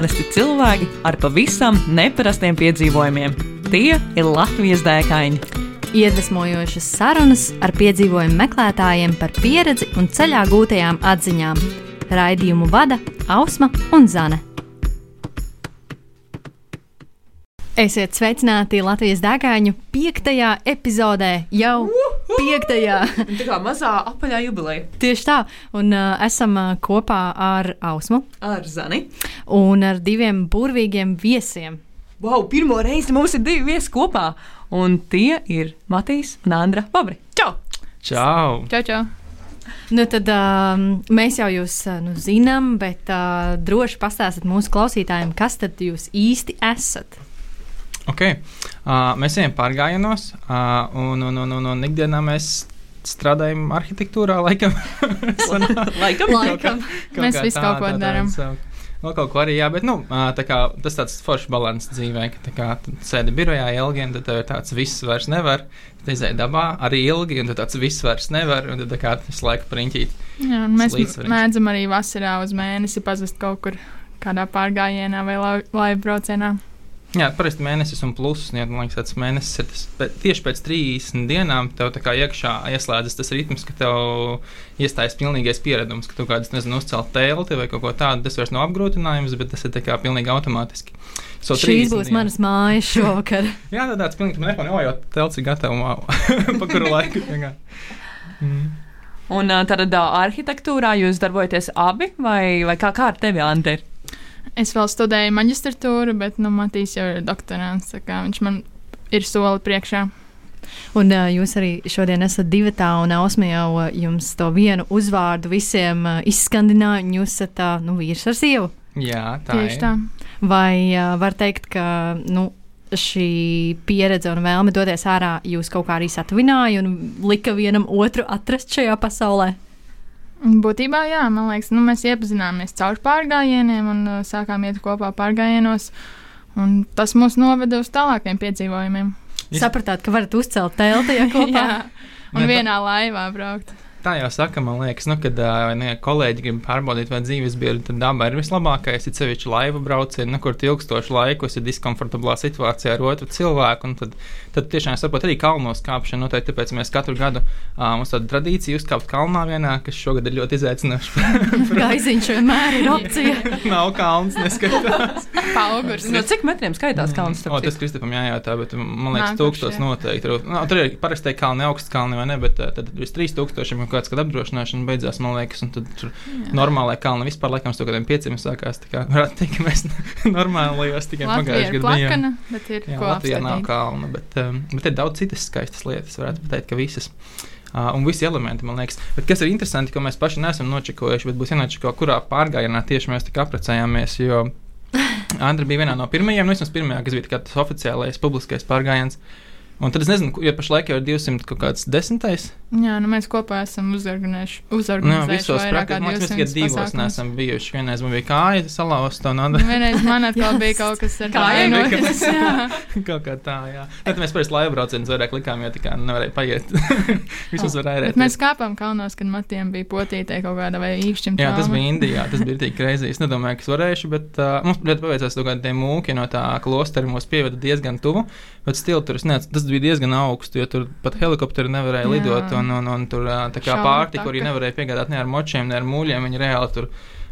Parasti cilvēki ar pavisam neparastiem piedzīvojumiem. Tie ir Latvijas dēkaini. Iedvesmojošas sarunas ar piedzīvojumu meklētājiem par pieredzi un ceļā gūtajām atziņām. Raidījumu vada Ausma un Zane. Esiet sveicināti Latvijas dēkaņu piektajā epizodē, jau piektajā. Tā kā mazā apaļā jubileja. Tieši tā, un uh, esam uh, kopā ar Ausmu Ar Zani. un ar diviem burvīgiem viesiem. Wow, pirmo reizi mums ir divi viesi kopā. Un tie ir Matīs un Andra Babri. Čau! Čau! Čau, čau. Nu, tad um, mēs jau jūs uh, nu, zinām, bet uh, droši pastāstiet mūsu klausītājiem, kas tad jūs īsti esat. Okay. Uh, mēs ejam pārgājienos, uh, un, un, un, un, un ikdienā mēs strādājam arhitektūrā, laikam. Laikam, Laikam. kaut Mēs kā visu tā, kaut ko darām. Vēl kaut ko arī, jā, bet nu, ā, tā kā, tas tāds foršs līdzsvars dzīvē, ka tā kā sēdi birojā ilgi, un tad tev ir tāds viss vairs nevar. Tad izēj dabā arī ilgi, un tad tāds viss vairs nevar, un tad tā kā visu laiku prinķīt. Jā, un mēs mēdzam arī vasarā uz mēnesi pazust kaut kur kādā pārgājienā vai lai- laivu braucienā. Jā, parasti mēnesis un pluss, jā, man liekas, tas mēnesis ir tas. Bet tieši pēc 30 dienām tev tā kā iekšā ieslēdzas tas ritms, ka tev iestājas pilnīgais pieredums, ka tu kādas, nezinu, uzcelt telti vai kaut ko tādu. Tas vairs nav apgrūtinājums, bet tas ir kā pilnīgi automātiski. So Šīs 30 būs dienas. manas mājas šovakar. Jā, tā tāds pilnīgi telefons, jau telts ir gatavs, wow. pa kuru laiku. Mm. Un ā, tad ā, arhitektūrā jūs darbojaties abi, vai, vai kā, kā ar tevi, Andri? Es vēl studēju maģistratūru, bet nu, Matīs jau ir doktorants. Viņš man ir soli priekšā. Un uh, jūs arī šodien esat divi tā, un Ausma jau jums to vienu uzvārdu visiem uh, izskandināja, un jūs esat uh, nu, vīrs ar sievu. Jā, tā Tieši ir. tā. Vai uh, var teikt, ka nu, šī pieredze un vēlme doties ārā jūs kaut kā arī satuvināja un lika vienam otru atrast šajā pasaulē? Būtībā, jā, man liekas, nu, mēs iepazināmies caur pārgājieniem un uh, sākām iet kopā pārgājienos. Un tas mūs noveda uz tālākiem piedzīvojumiem. Is- Sapratāt, ka varat uzcelt telti ja kopā. Un Ne, tā- vienā laivā braukt. Tā jau saka, man liekas, nu, kad uh, ne, kolēģi grib pārbaudīt, vai dzīves biedri tad dabā ir vislabākais. Ir sevišķi laivu braucieni, nu, kur ilgstošu laiku esi diskomfortablā situācijā ar otru cilvēku. un Tad, tad tiešām saprot arī kalnos kāpšanu. Noteikti tāpēc mēs katru gadu uh, mums tāda tradīcija uzkāpt kalnā vienā, kas šogad ir ļoti izaicinoša. Gaiziņš vienmēr ir opcija. Nav kalns, neskatās. Paugurs. No cik metriem skaitās kalns? O, tas Kristapam jājautā, bet man liekas, Nākošie. tūkstotis noteikti. Tur, no, tur ir parasti kalni, augsts kalni vai ne, bet tad virs 3000 kaut kāds, kad apdrošināšana beidzās, man liekas, un tad tur normālai kalni vispār laikam uz kaut kādiem pieciem sākās. Tā kā varētu teikt, ka mēs normālajos tikai pagājušajā gadā bijām. plakana, bet ir Jā, ko Latvijā nav apskatīt. kalna, bet, bet ir daudz citas skaistas lietas. Varētu pateikt, ka visas. Uh, un visi elementi, man liekas, bet kas ir interesanti, ko mēs paši neesam nočekojuši, bet būs jānočeko, kurā pārgājienā tieši mēs apprecējāmies. Jo Andra bija viena no pirmajām, nu, vismaz pirmajā, kas bija tas oficiālais publiskais pārgājiens. Un tad es nezinu, jo pašlaik jau ir 200 kaut kāds desmitais. Jā, nu mēs kopā esam uzorganizējuši, Nu, uzorganizējuši visos vairāk kā praktiski mēs tikai 200 divos neesam bijuši. Vienreiz man bija kāja salauzta un Nu, Andra. Vienreiz man atkal bija kaut kas ar jā. kaut kā tā, jā. Bet mēs parasti laivu braucienus vairāk likām, jo tā kā nevarēja paiet. Vismaz varēja Bet ērēt. mēs kāpām kalnos, kad matiem bija potītē kaut kāda vai īkšķim. Jā, tas bija Indijā. Tas bija tik reizē. Es nedomāju, ka es varēšu, bet uh, mums ļoti paveicās to, ka tie mūki no tā klostera mūs pieveda diezgan tuvu. Bet stila tur es neatceros, tas bija diezgan augsts, jo tur pat helikopteri nevarēja Jā. lidot. Un, un, un tur tā kā pārtika arī taka. nevarēja piegādāt ne ar močiem, ne ar mūļiem. Viņi reāli tur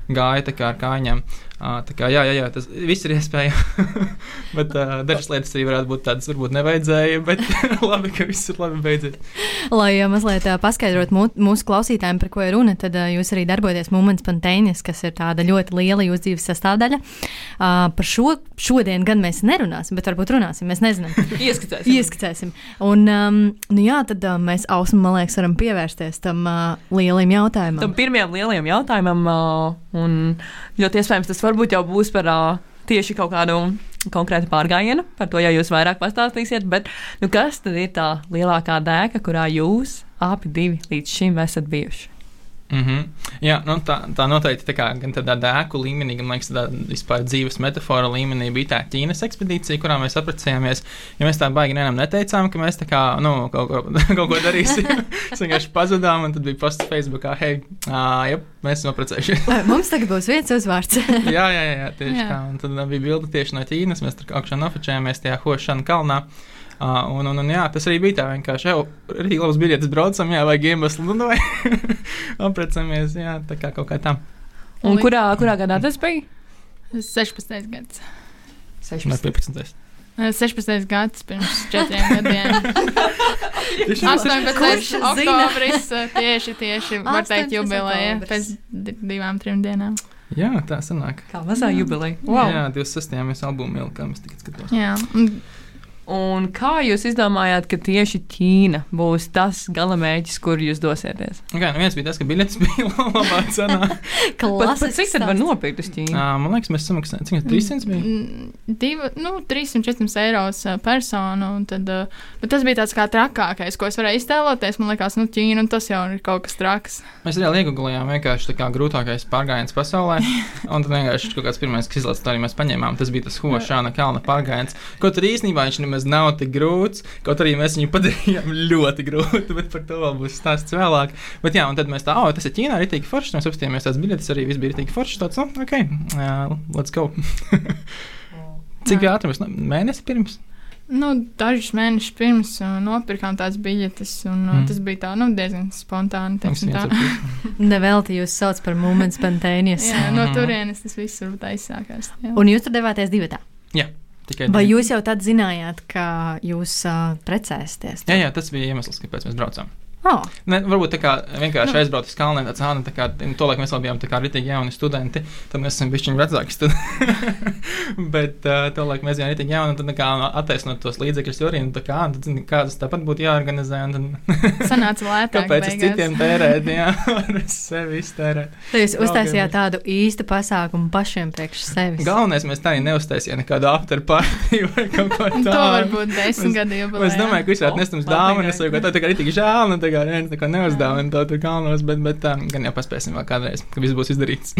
gāja tā kā ar kājām. Ā, Tā kā, jā, jā, jā, tas viss ir iespējams. bet uh, dažas lietas arī varētu būt tādas, varbūt nevajadzēja. Bet labi, ka viss ir labi beidzies. Lai uh, mazliet uh, paskaidrotu mū, mūsu klausītājiem, par ko ir runa, tad uh, jūs arī darbojaties Moments Pantēnis, kas ir tāda ļoti liela jūsu dzīves sastāvdaļa. Uh, par šo šodien gan mēs nerunāsim, bet varbūt runāsim. Mēs nezinām. Ieskatās. Ieskicēsim. Un, um, nu jā, tad uh, mēs, Ausma, man liekas, varam pievērsties tam uh, lielam jautājumam. Tam pirmajam lielajam jautājumam, ā, un ļoti iespējams tas varbūt jau būs par ā, tieši kaut kādu konkrētu pārgājienu. Par to jau jūs vairāk pastāstīsiet. Bet nu, kas tad ir tā lielākā dēka, kurā jūs abi līdz šim esat bijuši? Mm -hmm. Jā, nu, tā, tā noteikti tā kā, gan tādā dēku līmenī, gan liekas, tādā vispār dzīves metafora līmenī bija tā Ķīnas ekspedīcija, kurā mēs apprecējāmies. Ja mēs tā baigi nevienam neteicām, ka mēs tā kā, nu, kaut, ko, kaut ko darīsim. mēs vienkārši pazudām, un tad bija posts Facebookā, hei, jā, mēs esam apprecējušies. Mums tagad būs viens uzvārds. jā, jā, jā, tieši jā. tā. Un tad bija bilde tieši no Ķīnas, mēs tur augšā nofočējāmies tajā Hošana kalnā. Uh, un, un, un, jā, tas arī bija tā vienkārši. Jau arī labs biļetes braucam, jā, vajag iemeslu, nu, vai aprecamies, jā, tā kā kaut kā tā. Un kurā, kurā gadā tas bija? 16. gads. 16. Ne, 15. 16. gads pirms četriem gadiem. 18. oktobris tieši, tieši var teikt jubileja pēc divām, trim dienām. Jā, tā sanāk. Kā mazā jubileja. Wow. Jā, 26. mēs albumu ielikām, es tikai skatos. Jā. Un kā jūs izdomājāt, ka tieši Ķīna būs tas galamērķis, kur jūs dosieties? Okay, nu viens bija tas, ka biļetes bija labā cenā. Pat, pat cik tad var nopirkt uz Ķīnu? Uh, man liekas, mēs samaksājām, cik 300 bija? Divi, nu, 300-400 eiros personu. Tad, uh, bet tas bija tāds kā trakākais, ko es varēju iztēloties. Man liekas, nu, Ķīna, un tas jau ir kaut kas traks. Mēs arī iegūlējām vienkārši tā kā grūtākais pārgājiens pasaulē. un tad vienkārši kaut kāds pirmais, kas izlaists, to arī mēs paņēmām. Tas bija tas Hošāna kalna pārgājiens. Ko tur īstenībā viņš nemaz nemaz nav tik grūts. Kaut arī mēs viņu padarījām ļoti grūtu, bet par to vēl būs stāsts vēlāk. Bet jā, un tad mēs tā, oh, tas ir Ķīnā, arī tik forši. Mēs apstājāmies tās biļetes, arī viss bija tik forši. Tāds, oh, ok, uh, let's go. Cik ātri mēs mēnesi pirms? Nu, dažus mēnešus pirms uh, nopirkām tās biļetes, un uh, mm. tas bija tā, nu, diezgan spontāni. Nevelti jūs sauc par momentu spontānijas. jā, no turienes tas viss varbūt aizsākās. Jā. Un jūs tur devāties divi tā? Jā. Tikai Vai jūs jau tad zinājāt, ka jūs uh, precēsieties? Jā, jā, tas bija iemesls, kāpēc mēs braucām. Oh. Ne, varbūt tā kā vienkārši nu. aizbraukt uz kalniem, tāds ātrāk, tā kā nu, to laiku mēs vēl bijām tādi rītīgi jauni studenti, tad mēs esam bijuši vecāki. Bet uh, to laiku mēs bijām rītīgi jauni, un tad kā attaisnot tos līdzekļus arī, un tā kā, tad, zini, kādas tāpat būtu jāorganizē. Un tad sanāca lētāk. Kāpēc es citiem tērēt, jā, ar sevi iztērēt. Tad jūs uztaisījāt tādu īstu pasākumu pašiem priekš sevis. Galvenais, mēs tā arī neuztaisījām nekādu after party vai kaut ko tādu. to varbūt desmit gadu jau. Es domāju, ka jūs varētu nest mums dāvanas vai kaut kā tā, tā kā rītīgi žēl. Tā kā neviens neko neuzdāvina to tur kalnos, bet, bet um, gan jau paspēsim vēl kādreiz, ka viss būs izdarīts.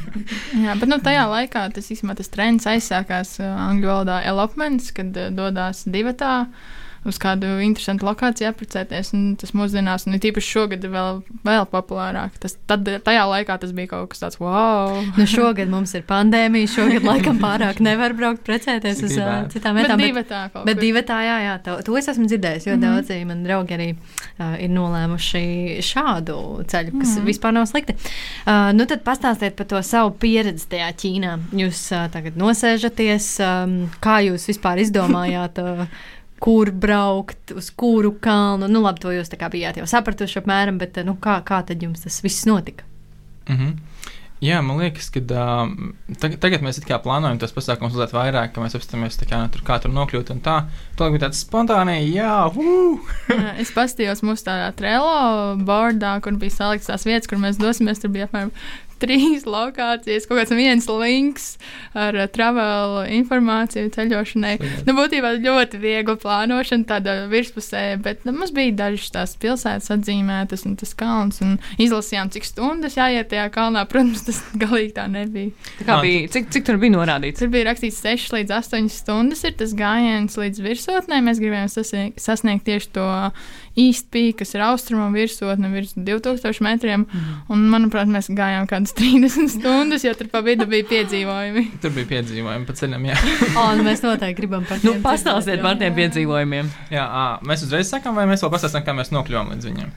Jā, bet nu, tajā laikā tas, īstenībā, tas trends aizsākās uh, angļu valodā elopments, kad uh, dodas divatā. Uh, uz kādu interesantu lokāciju apprecēties. Tas mūsdienās, un tīpaši šogad, ir vēl, vēl populārāk. Tas, tad, tajā laikā tas bija kaut kas tāds, wow! Nu, šogad mums ir pandēmija, šogad laikam pārāk nevar braukt precēties uz uh, citām vietām. Bet, bet, bet, bet divi tā, jā, jā, to, to es esmu dzirdējis, jo mm -hmm. daudzi man draugi arī uh, ir nolēmuši šādu ceļu, kas mm -hmm. vispār nav slikti. Uh, nu, tad pastāstiet par to savu pieredzi tajā Ķīnā. Jūs uh, tagad nosēžaties, um, kā jūs vispār izdomājāt? Uh, kur braukt, uz kuru kalnu. Nu, labi, to jūs bijāt jau sapratuši apmēram, bet nu, kā, kā tad jums tas viss notika? Mm -hmm. Jā, man liekas, ka uh, tagad, tagad mēs plānojam tos pasākumus mazliet vairāk, ka mēs apstāmies kā, nu, tur, kā tur nokļūt. Un tā bija tāds spontāni, jā, jā, es paskatījos mūsu tādā trelo bordā, kur bija salikts tās vietas, kur mēs dosimies. Tur bija apmēram trīs lokācijas, kaut kāds viens links ar uh, travel informāciju ceļošanai. Nu, būtībā ļoti viegla plānošana, tāda virspusē, bet nu, mums bija dažas tās pilsētas atzīmētas un tas kalns, un izlasījām, cik stundas jāiet tajā kalnā. Protams, tas galīgi tā nebija. Tā kā bija, cik, cik tur bija norādīts? Tur bija rakstīts 6 līdz 8 stundas ir tas gājiens līdz virsotnē. Mēs gribējām sasniegt tieši to īstenībā, kas ir austrumu virsotne virs 2000 metriem. Mm. Un, manuprāt, mēs gājām kādas 30 stundas, jo tur pa vidu bija piedzīvojumi. Tur bija piedzīvojumi pa ceļam, jā. o, nu mēs noteikti gribam par nu, pastāstīt par tiem piedzīvojumiem. Jā, à, mēs uzreiz sakām, vai mēs vēl pastāstām, kā mēs nokļuvām līdz viņiem.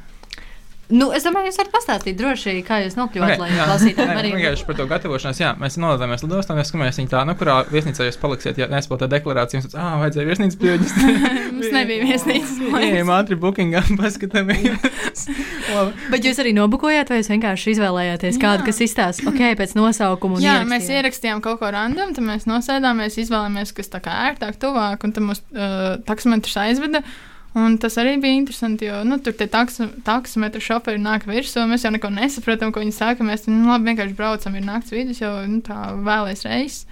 Nu, es domāju, jūs varat pastāstīt droši, kā jūs nokļuvāt, okay, lai klausītājiem arī. Vienkārši par to gatavošanos, jā, mēs nolādāmies lidostā, mēs skatāmies viņu tā, nu, kurā viesnīcā jūs paliksiet, ja nespēlēt deklarāciju, jums, ah, vajadzēja viesnīcas pieejas. Mums nebija viesnīcas. Nē, ātri bookingā paskatāmies. Bet jūs arī nobukojāt, vai jūs vienkārši izvēlējāties kādu, kas izstāsta, ok, pēc nosaukuma? Jā, ierakstījām. mēs ierakstījām kaut ko random, tad mēs nosēdāmies, izvēlējāmies, kas tā kā ērtāk, tuvāk, un tad mums uh, taksometrs aizveda. Un tas arī bija interesanti, jo nu, tur tie taksometru šoferi nāk virsū. Mēs jau neko nesaprotam, ko viņi saka. Mēs nu, labi, vienkārši braucam, ir naktas vidus, jau nu, tā vēlais reizes.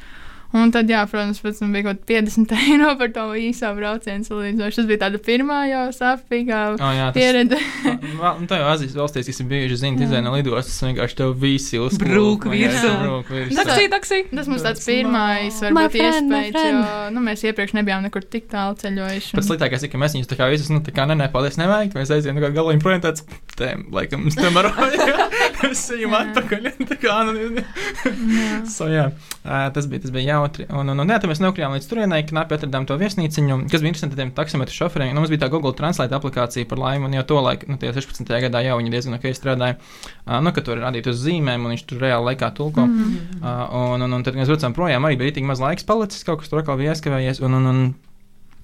Un tad, jā, protams, pēc tam bija kaut kāda 50 eiro par to īso braucienu salīdzinoši. Tas bija tāda pirmā jau sāpīgā Oh, jā, tas, pieredze. Un tā jau Azijas valstīs, kas ir bijuši, zina, no lidostas, vienkārši tev visi uzplūk. Brūk virsū. brūk virsū. Taksī, taksī. Tas mums tāds pirmais, varbūt, iespējas, friend. jo nu, mēs iepriekš nebijām nekur tik tālu ceļojuši. Pats sliktākais ir, ka mēs viņus tā kā visus, nu, tā kā nē, nē, paldies, nevajag. Mēs aizējām, nu, kā galīgi projām tāds, tēm, laikam, stemaroja. Es ejam atpakaļ. Tā kā, nu, so, jā, tas bija, tas bija jautri. Un, un, un jā, tad mēs nokļuvām līdz turienei, knapi atradām to viesnīciņu, kas bija interesanti tiem taksometru šoferiem. Nu, mums bija tā Google Translate aplikācija par laimi, un jau to laiku, nu, tie 16. gadā jau viņi diezgan ok strādāja. Uh, nu, ka tur ir radīt uz zīmēm, un viņš tur reāli laikā tulko. Mm. Uh, un, un, un tad, kad mēs braucām projām, arī bija tik maz laiks palicis, kaut kas tur atkal bija aizkavējies. Un, un, un,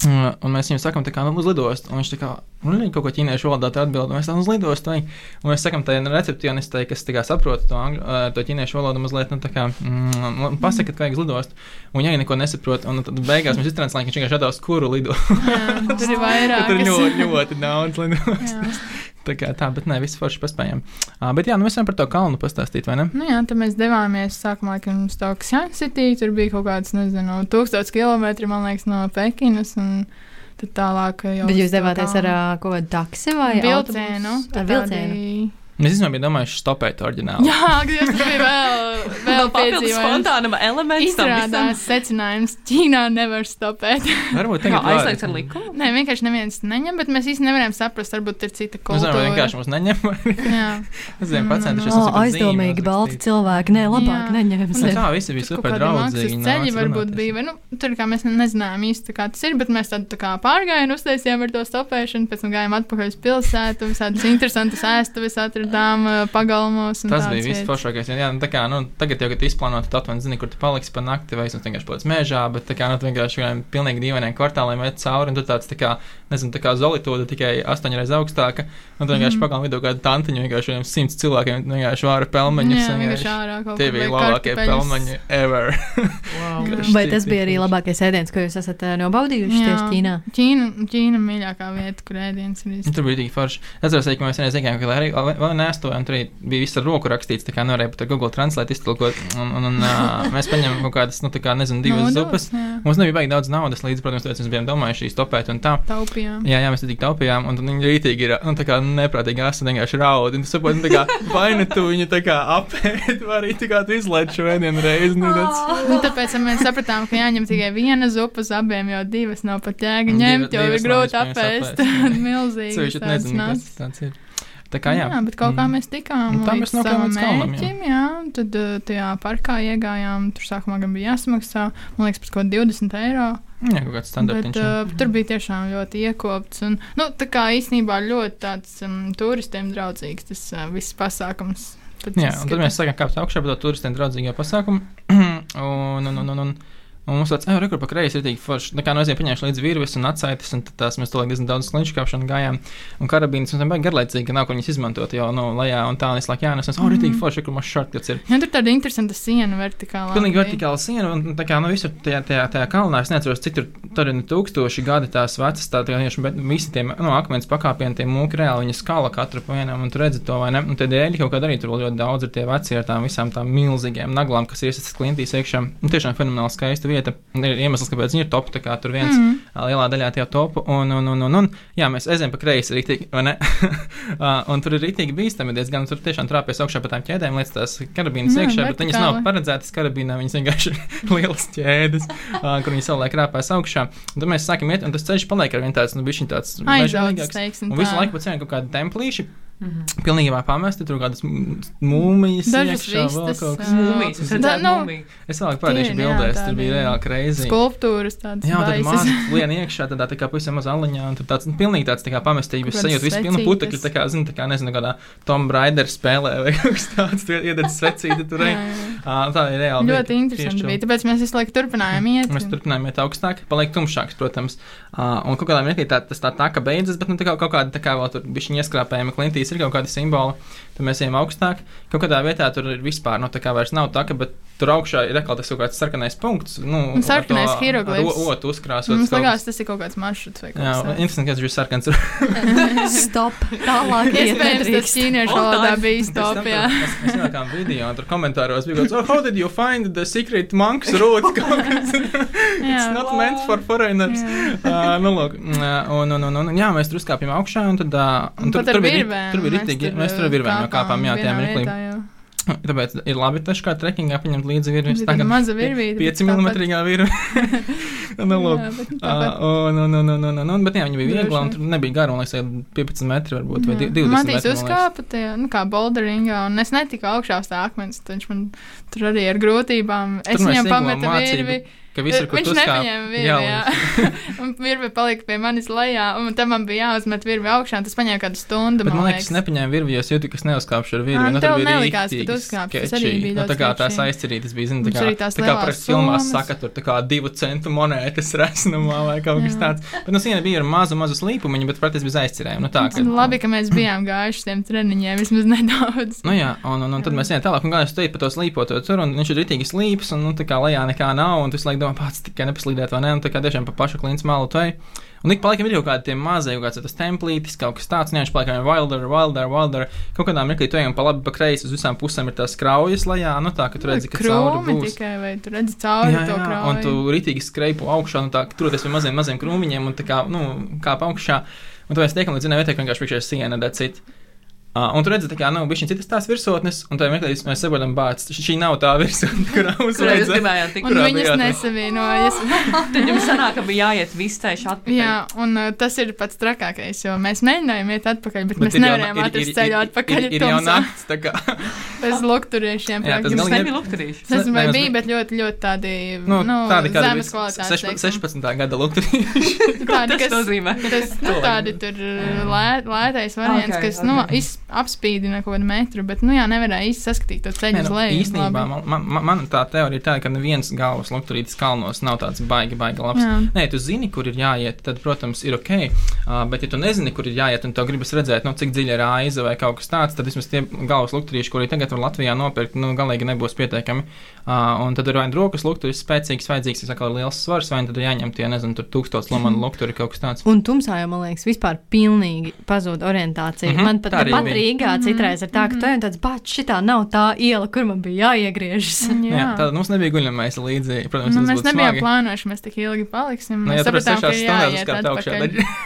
un mēs viņam sakām, tā kā nu, uz lidostu. Un viņš tā kā nu, kaut ko ķīniešu valodā tā atbild. Mēs tam uz lidostu. Un mēs sakām, tai recepcionistei, kas tā kā saprot to, angļu, uh, to ķīniešu valodu, mazliet, nu, tā kā mm, pasakiet, ka vajag uz lidostu. Un viņa arī neko nesaprot. Un tad beigās mēs iztrānslējām, ka viņš vienkārši atdos, kuru lido. Jā, tur ir vairāk. Tur ir ļoti, ļoti daudz lidostu. Tā kā tā, bet nē, viss forši paspējām. Uh, bet jā, nu mēs varam par to kalnu pastāstīt, vai ne? Nu jā, tad mēs devāmies sākumā, kad mums tā City, tur bija kaut kāds, nezinu, tūkstots kilometri, man liekas, no Pekinas. Un tad tālāk jau. Bet jūs to devāties ar ā, kaut kādu taksi vai vilcienu. Ar vilcienu. Mēs īstenībā bijām domājuši stopēt oriģinālu. Jā, bija vēl, vēl papildus spontānuma elements. tam visam. Izrādās secinājums, Ķīnā nevar stopēt. Varbūt Kā tagad var. aizliegts ar likumu? Nē, vienkārši neviens neņem, bet mēs īsti nevarējām saprast, varbūt ir cita Mēs zinām, kultūra. vienkārši mums neņem. Jā, Es zinu, pats centušies. O, aizdomīgi balti cilvēki. Nē, labāk Jā. neņemsim. Tā visi bija super draudzīgi. ceļi varbūt bija, vai, nu, tur kā mēs nezinājām īsti, kā tas ir, bet mēs tādu tā kā pārgājienu uztaisījām ar to stopēšanu, pēc tam gājām atpakaļ uz pilsētu, visādas interesantas ēstuves atradām uh, pagalmos. un Tas bija viss vietas. foršākais. Jā, nu, tā kā, nu, tagad jau, kad izplānot, tad aptuveni zini, kur tu paliksi pa nakti, vai es vienkārši paliec mežā, bet tā kā, nu, tu vienkārši vienam pilnīgi dīvainiem kvartāliem iet cauri, un tu tāds, tā kā, nezinu, tā kā zolitūda tikai astoņreiz augstāka, un tu vienkārši Mhm. pagalm vidū kādu tantiņu, vienkārši vienam simts cilvēkiem, vienkārši vāra pelmeņus. Jā, vienkārši ārā kaut Tie kur bija labākie pelmeņi ever. Wow. Vai tas bija arī labākais ēdiens, ko jūs esat nobaudījuši tieši Ķīnā? Ķīna, Ķīna mīļākā vieta, kur ēdiens ir. Nu, Tur bija tik forši. Es atceros, ka mēs vienreiz gājām, ka arī vēl nestojām, tur bija viss ar roku rakstīts, tā kā nevarēja pat ar Google Translate iztulkot. Un, un, un uh, mēs paņēmām kaut kādas, nu, tā kā, nezinu, divas zupas. Jā, Mums nebija baigi daudz naudas, līdz, protams, tāpēc mēs bijām domājuši iztopēt un tā. taupījām. Jā, jā, mēs tik taupījām, un viņi rītīgi ir, nu, tā kā neprātīgi asa vienkārši raud. Un tu saproti, nu, tā kā, vai nu tu viņu tā kā apēd, vai arī tā kā tu izlaiž šo vienu reizi. Nu, tāds, Un tāpēc mēs sapratām, ka jāņem tikai viena zupa uz abiem, jo divas nav pat jēga Un ņemt, jo ir grūti apēst. apēst, jā. Milzīgi. Ceļš, nezinu, kas tas tāds ir. Tā kā, jā. jā, bet kaut kā Mm. mēs tikām mēs līdz nokļuvām savam līdz kalnam, jā. mērķim, jā. Tad uh, tajā parkā iegājām, tur sākumā gan bija jāsamaksā, man liekas, par kaut ko 20 eiro. Jā, kaut kāds jā. uh, tur bija tiešām ļoti iekopts. Un, nu, tā kā īstenībā ļoti tāds um, turistiem draudzīgs tas uh, viss pasākums. Jā, un tad mēs sākām kāpt augšā par to turistiem draudzīgo pasākumu. un, un, un, un, un, un mums tāds, ah, rekur pa kreisi ir tik forši. Tā kā no aiziem paņēmuši līdz virves un atsaitis, un tās mēs to diezgan daudz klinšu kāpšanu gājām. Un karabīnas mums nebija garlaicīgi, ka nav ko viņas izmantot jau no lejā, un tā un es laikā, jā, un esmu, oh, rītīgi forši, kur mums šortkats ir. Jā, tur tāda interesanta siena vertikālā. Pilnīgi vertikāla siena, un tā kā nu, visur tajā, tajā, tajā kalnā, es neatceros, cik tur, tur ir nu tūkstoši gadi tās vecas, tā kā tieši, bet visi tie nu, akmens pakāpieni, tie mūki reāli, viņa skala katru pa vienam, un tu redzi to, vai ne? Un tie dēļi kaut kādā arī tur ļoti daudz ir tie veci ar tām visām tām milzīgiem naglām, kas iesaistīts klintīs iekšā. Un tiešām fenomenāli skaista vieta. Un Ir iemesls, kāpēc viņi ir top, tā kā tur viens Mm. lielā daļā tie topu, un, un, un, un, un jā, mēs aizējām pa kreisi rītīgi, vai ne? Un tur ir rītīgi bīstami diezgan, tur tiešām trāpēs augšā pa tām ķēdēm, līdz tās karabīnas Jā, iekšā, bet viņas nav vertikāli. paredzētas karabīnā, viņas vienkārši ir lielas ķēdes, kur viņi savulaik rāpēs augšā. Un tad mēs sākam iet, un tas ceļš paliek ar vien tāds, nu, bišķiņ tāds teiksim. Un visu tā. laiku pa ceļam kaut kādi templīši, Mhm. pilnībā pamesti, tur kādas m- mūmijas, Dažas iekšā, vēl vistas, kaut kas. Mūmijas, es redzēju nu. Es vēlāk pārēšu tie, jā, bildēs, tur bija reāli kreizīgi. Skulptūras tādas. Jā, tad mākslinieks lien iekšā, tādā tā kā pavisam maz aliņā, un tur tāds nu, pilnīgi tāds tā kā pamestības Kaut kādas sajūta, viss pilna putekļi, tā kā, zinu, tā kā, nezinu, kādā Tom Raider spēlē vai kaut kas tāds, tur iededz svecīti tur. Tā ir reāli. Ļoti interesanti bija. Tāpēc mēs visu laiku turpinājām iet. Mēs turpinājām iet augstāk, paliek tumšāks, protams. Un kaut kādā mirklī tā, tas tā tā kā beidzas, bet nu, tā kā kaut kāda tā kā vēl tur bija ieskrāpējama klintīs ir kaut kādi simboli. Tad mēs ejam augstāk. Kaut kādā vietā tur ir vispār, nu, tā kā vairs nav tā, ka, tur augšā ir kaut kāds sarkanais punkts. Nu, sarkanais hieroglifs. ar o- Otu uzkrāsot. Mums kaut liekas, kas- tas ir kaut kāds maršruts vai Jā, kaut kas interesanti, ka tas ir sarkans. Stop! Tālāk Iespējams, tas ķīniešu valodā bija stop, jā. Mēs, mēs ielikām video, un tur komentāros bija kaut kas, oh, how did you find the secret monks kas, It's not meant for foreigners. Uh, nu, lūk, uh, un, un, un, un, jā, mēs tur uzkāpjam augšā, un tad, uh, un tur, tur bija, virvēm tur bija ritīgi, mēs tur ar virvēm kāpām, jā, vietā jau. Tāpēc ir labi taču kā trekingā paņemt līdzi virvis. Bija tāda maza virvīte, 5 bet mm virvi. nu, lūk. Jā, bet nu Uh, tāpat. un, un, un, un, un, un, bet jā, viņi bija viegli, un tur nebija gara, un liekas, 15 metri varbūt, vai Jā. 20 Matīs metri. man liekas. uzkāpa tajā, nu, kā boulderingā, un es netiku augšā uz tā akmens, viņš man tur arī ar grūtībām. Es viņam pametu mācību, virvi. Ka visur, kur Viņš nepaņēma virvi, Jā, jā. un virvi palika pie manis lejā, un tam man bija jāuzmet virvi augšā, un tas paņēma kādu stundu, Bet man man liekas, liekas. nepaņēma virvi, jo es jūtu, ka es neuzkāpšu ar virvi. Ā, Nu, tev nelikās, ka tu uzkāpsi, tas arī bija Nu, ļoti tā kā tās aizcerītas bija, zini, tā kā, tā kā lielās filmās saka, tur tā kā divu centu monētas resnumā vai kaut kas tāds. Bet, nu, siena bija ar mazu, mazu slīpumiņu, bet praktiski bez aizcerējuma. Nu, tā, ka, Labi, ka mēs bijām gājuši tiem treniņiem vismaz nedaudz. Nu, jā, un, un, un tad mēs ejam tālāk, un gājām steidzot pa to slīpoto tur, un viņš ir rītīgi slīps, un, nu, tā kā lejā nekā nav, un tu visu laiku domā, pats tikai nepaslīdēt, vai ne, un tā kā tiešām pa pašu klints malu tai. Un ik pa laikam ir jau kādi tie mazie, kaut kāds tas templītis, kaut kas tāds, nevis paliekam wilder, wilder, wilder. Kaut kādā mirklī tu ejam pa labi, pa kreisi, uz visām pusēm ir tās kraujas lejā, nu tā, ka tu redzi, ka cauri būs. tikai, vai tu redzi cauri Jā, to jā, krauju. un tu rītīgi skreipu augšā, nu tā, turoties pie maziem, maziem krūmiņiem, un tā kā, nu, kāp augšā. Un tu esi tiekam līdz zinām, vietā, ka vienkārši priekšējā siena, it. Uh, un tur redzat, ka nav bijusi citas tās virsotnes, un tā meklē, mēs saprotam, bāc, šī nav tā virsotne, kurā mums jūs vajadzēja. gribējāt tikt? Un kurā viņas nesavienojas. Tad jums sanāk, ka bija jāiet ceļš atpakaļ. Jā, un uh, tas ir pats trakākais, jo mēs mēģinājām iet atpakaļ, bet, bet mēs ir nevarējām ir- atrast ir- ceļu ir- atpakaļ. Ir, ir jau nakts, tā kā. Bez lukturiešiem. Jā, tas Jums nebija lukturīši. Tas Nē, vai mēs- bija, bet ļoti, ļoti tādi, Nu, nu, tādi zemes kvalitātes. seš- teiksim. 16. gada lukturī. Tādi, Tas kas, nozīmē. tas, nu, tādi tur lē, lētais variants, kas, nu, ok. Apspīdina kaut kādu metru, bet, nu, jā, nevarēja īsti saskatīt to ceļu uz nu, leju. īstenībā man, man, man, tā teorija ir tāda, ka neviens galvas lukturītis kalnos nav tāds baigi, baigi labs. Jā. Nē, tu zini, kur ir jāiet, tad, protams, ir ok. Uh, bet, ja tu nezini, kur ir jāiet, un tev gribas redzēt, nu, cik dziļa ir aiza vai kaut kas tāds, tad vismaz tie galvas lukturīši, kuri tagad var Latvijā nopirkt, nu, galīgi nebūs pietiekami. Uh, un tad ir vai nu rokas lukturis spēcīgs, vajadzīgs, ja saka, liels svars, vai nu tad jāņem tie, nezinu, tur tūkstots lomanu lukturi kaut kas tāds. Un tumsā jau, man liekas, vispār pilnīgi pazūd orientācija. Mm -hmm, man pat, tā arī pat bija. Rīgā citreiz ir tā, ka tu ej un tāds, bet šitā nav tā iela, kur man bija jāiegriežas. Jā, Jā. tāda mums nebija guļamais līdzi. Protams, Nu, tas mēs nebijām smagi. plānojuši, mēs tik ilgi paliksim. Nu, Mēs ja tur ir sešās stundas uzkāpt augšā,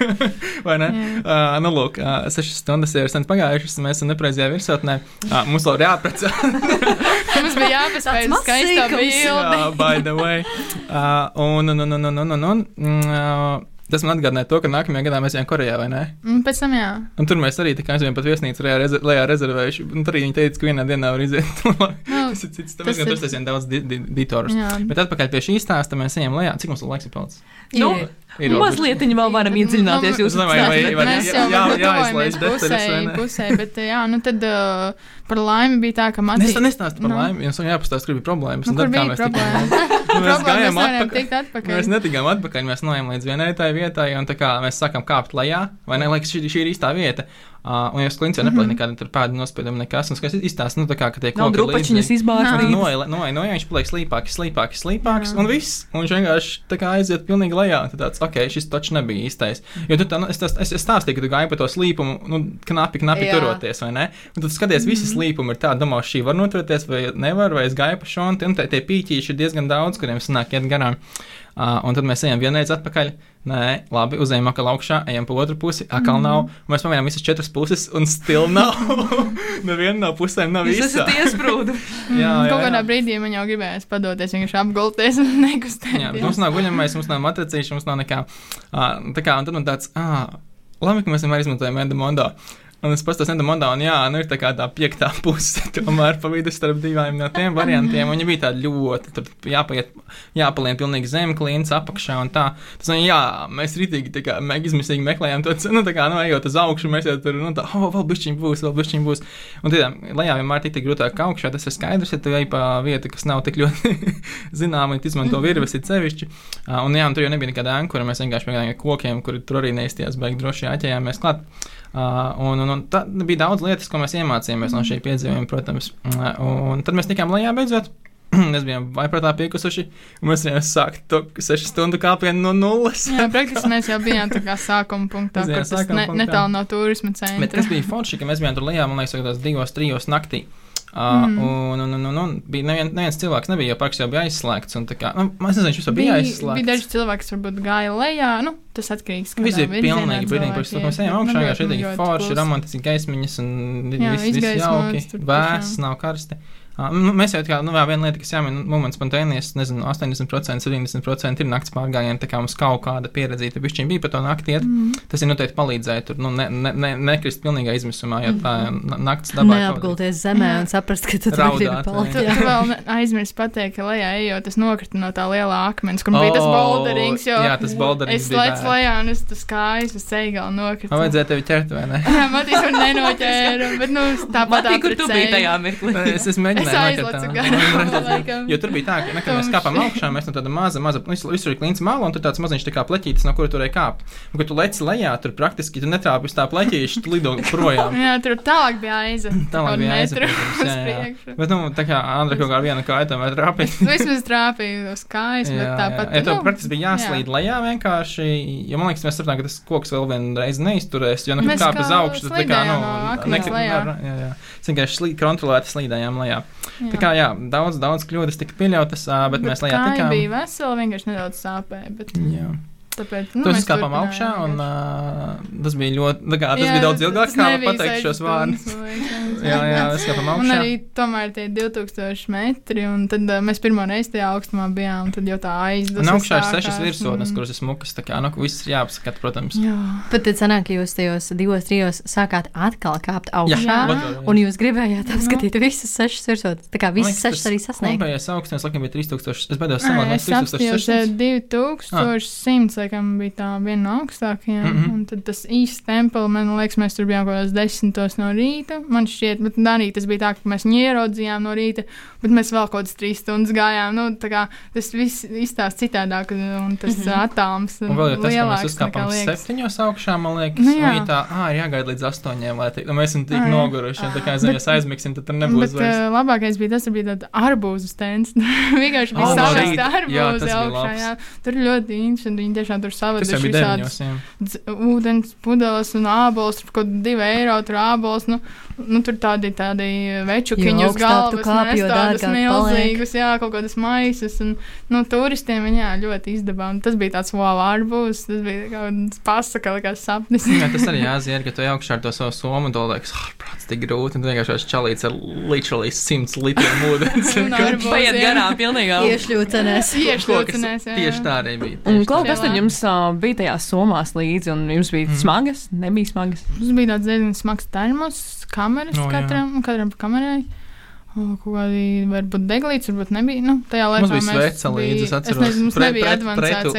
vai ne? Jā. Uh, nu, lūk, uh, sešas stundas ir sen pagājušas, mēs esam nepreizajā virsotnē. Uh, mums vēl ir jāprecē. Mums bija jāpaspēj bildi. Jā, by the way. Uh, un, un, un, un, un, un, un, un, uh, tas man atgādināja to, ka nākamajā gadā mēs ejam Korejā, vai ne? Un pēc tam jā. Un tur mēs arī tā kā aizējām pat viesnīcu lejā, reze, lejā rezervējuši. Un tur arī viņi teica, ka vienā dienā var iziet. Nu, tas ir cits. Tāpēc, ka ir- tur tas ir daudz di di ditorus. jā. Bet atpakaļ pie šīs stāsta mēs ejam lejā. Cik mums laiks ir palicis? Nu, Ir. Mazliet vēl varam iedziļināties Nu, jūsu Es Mēs jā- jā- jā, jāizlaiž jāizlaiž detaļas, vai pusē, bet jā, nu tad uh, par laimi bija tā, ka Nes, Matīs. nestāst par Nu. laimi, jums jāpastāst, kur bija problēmas. Nu, un kur tad kā bija mēs tikām- problēma? Nu, Mēs gājām atpakaļ. Mēs netikām atpakaļ, mēs nojām līdz vienai tai vietai, un tā kā mēs sākām kāpt lejā, vai ne, liekas, šī, šī ir īstā vieta. Uh, un jūs klints jau nepaliek nekāda tur pēda nospieduma, nekas, un skaties, izstāsta, nu tā kā, ka tie Nav koki drupačiņas līdzīgi. izbāztas. Noja, noja, noja, viņš paliek slīpāks, slīpāks, slīpāks, Jā. un viss. Un viņš vienkārši tā kā aiziet pilnīgi lejā. Tad tāds, ok, šis taču nebija īstais. Jo tu tā, nu, es, tas- es, es stāstīju, ka tu gāji pa to slīpumu, nu, knapi, knapi Jā. turoties, vai ne? Un tad skaties, visi slīpumi ir tādi, domā, šī var noturēties, vai nevar, vai es gāju pa šo, un tie- tie pīķīši ir diezgan daudz, kuriem sanāk iet garām. Uh, un tad mēs ejam vienreiz atpakaļ. Nē, labi, uzejam atkal augšā, ejam pa otru pusi, atkal mm. nav. Mēs pamēģinām visas četras puses, un stil nav. Neviena no pusēm nav īsta. esat iesprūdi. Jā, jā, Kaut kādā jā. brīdī man jau gribējās padoties, vienkārši apgulties un Jā, nekustēties. mums nav guļamais, mums nav matricīša, mums nav nekā. Uh, tā kā, un tad man tāds, ah, labi, ka mēs vienmēr izmantojam Endamondo. Un es pastos Endamondo, un jā, nu ir tā kā tā piektā puse, tomēr pa vidu starp divām no tiem variantiem. Un viņi bija tādi ļoti, tur jāpaiet, jāpalien pilnīgi zem, klīns apakšā un tā. Tas, un jā, mēs ritīgi tā kā izmisīgi meklējām to, nu tā kā, nu, ejot uz augšu, mēs jau tur, nu tā, oh, vēl bišķiņ būs, vēl bišķiņ būs. Un tiešām, lejā vienmēr tik, tik grūtāk augšā, tas ir skaidrs, ja tu ej pa vietu, kas nav tik ļoti zināma, un izmanto virves ir sevišķi. Un jā, un tur jau nebija nekāda ankura, mēs vienkārši pieejām kokiem, kuri tur arī neizties, beig droši jāķējāmies klāt. Un, un, un tā bija daudz lietas, ko mēs iemācījāmies no šī piedzīvojuma, protams. Un tad mēs tikām lejā beidzot. Mēs bijām vaiprātā piekusuši, un mēs varējām sākt to 6 stundu kāpienu no nulles. Jā, praktiski mēs jau bijām tā kā sākuma punktā, kur tas ne, netālu no turisma centra. Bet kas bija forši, ka mēs bijām tur lejā, man liekas, kaut kādās divos, trijos naktī. Uh, mm. un, un, un, un, un bija nevien, neviens cilvēks, nebija jau parks jau bija aizslēgts. un tā Kā, nu, es nezinu, viņš jau bija aizslēgts. bija daži cilvēki, kas varbūt gāja lejā. Nu, tas atkarīgs no Visi bija pilnīgi brīnīgi, ka mēs ejam augšā, kā šeit ir forši, romantiski gaismiņas un Jā, viss viss jauki, vēss, nav karsti. Uh, nu, mēs jau tā kā, nu, viena lieta, kas jāmin, moments spontānijas, nezinu, 80%, 70% ir nakts pārgājieni, tā kā mums kaut kāda pieredzīta bišķiņ bija par to nakti iet. Mm. Tas ir noteikti palīdzēja tur, nu, ne, ne, ne, nekrist pilnīgā izmisumā, jo tā na- nakts dabā. Neapgulties zemē un saprast, ka tur Raudāt, vai? palikt. Tu, tu vēl ne- aizmirsti pateikt, ka lejā ejot, es nokritu no tā lielā akmens, kur bija tas O, boulderings. Jo jā, tas boulderings es lecu lejā un es tas kājas uz ceļā nokritu. Man vajadzēja tevi ķert, vai ne? Jā, Matīs man nenoķēra, bet nu, tāpat Matī, kur tu biji tajā mirklī? Es, es aizlecu garām. Jo tur bija tā, ka, ne, kad mēs kāpām augšā, mēs no tāda maza, maza, nu, visu- visur ir klints māla, un tur tāds maziņš tā kā pleķītis, no kura turēja kāpt. Un, kad tu leci lejā, tur praktiski tu netrāpi uz tā pleķīša, tu lido projām. Jā, tur tālāk bija aiza. Tālāk bija aiza, uz jā, jā. Bet, nu, tā kā Andra kaut kā ar vienu kāju tomēr trāpīja. Vismaz trāpīja uz kājas, bet tāpat. Ja tev nu, praktiski bija jāslīd jā. lejā vienkārši, jo man liekas, mēs sapratām, ka tas koks vēl vienreiz neizturēs, jo, nu, kāp uz augšu, tad tā kā, nu, nekad- vienkārši kontrolēti slīdējām lejā. Jā. Tā kā, jā, daudz, daudz kļūdas tika pieļautas, bet, bet mēs lejā tikām. bija vesela, vienkārši nedaudz sāpēja. Bet, Jā. Tāpēc, Nu, nu, mēs turpinājām augšā, un uh, tas bija ļoti, tā kā, tas Jā, bija daudz ilgāk, kā pateikt šos vārdus. Jā, jā, mēs skāpām Un augšā. arī tomēr tie 2000 metri, un tad uh, mēs pirmo reizi tajā augstumā bijām, un tad jau tā aizdas. Un augšā ir sešas virsotnes, kuras ir smukas, tā kā, nu, viss ir jāapskata, protams. Jā. Bet tad sanāk, ka jūs tajos divos, trijos sākāt atkal kāpt augšā. Jā. Jā. Un jūs gribējāt apskatīt visas sešas virsotnes. Tā kā visas sešas arī sasniegt. Kopējais augstums, laikam, bija 3000. Es es apstājos 3600. 2100, laikam, bija tā viena no augstākajām. Mm. -hmm. Un tad tas īsts templis, man liekas, mēs tur bijām kaut kādos desmitos no rīta. Man šķiet, bet arī tas bija tā, ka mēs viņu ieraudzījām no rīta, bet mēs vēl kaut kādas trīs stundas gājām. Nu, tā kā tas viss izstāsta citādāk, un tas mm. -hmm. atāms Un vēl jau tas, ka mēs lielāks uzkāpām septiņos augšā, man liekas, Nu, jā. jā. tā, ah, ir jāgaida līdz astoņiem, lai tik, nu, mēs esam tik Ā, jā. noguruši, tā kā, zinu, ja aizmigsim, tad tur Bet nebūs vairs. uh, labākais bija tas, ka bija tāds arbūzu stends. Vienkārši bija oh. Jā, tas bija augšā. Jā. Tur ļoti interesanti. Viņi tiešām tur Tas jau savādāk dz- ūdens pudeles un ābols, tur kaut kādi divi eiro, tur ābols. Nu, nu, tur tādi, tādi večukiņi uz galvas, kāp, jo nes tādas milzīgas, jā, kaut kādas maisas. Un, nu, turistiem viņi, jā, ļoti izdevām. Tas bija tāds wow, ārbūs, tas bija kaut kāds pasaka, likās sapnis. Jā, tas arī jāzina, ka tu ej augšā ar to savu somu, un tu liekas, ah, prāts, tik grūti, un tu vienkārši esi čalīts ar literally 100 litriem ūdens. Un. Paiet garām, pilnīgi. Iešļūcenēs. Lūcinās, jā. Tieši tā arī bija. Un kaut kas tad jums uh, bija tajās somās līdzi, un jums bija mm. smagas, nebija smagas. Mums bija tāds diezgan smags termos, kameras no, jā. katram, katram pa kamerai. O, Kaut kādi varbūt deglīts, varbūt nebija. Nu, tajā laikā Mums bija līdzi, es atceros. nezinu, mums nebija advancēts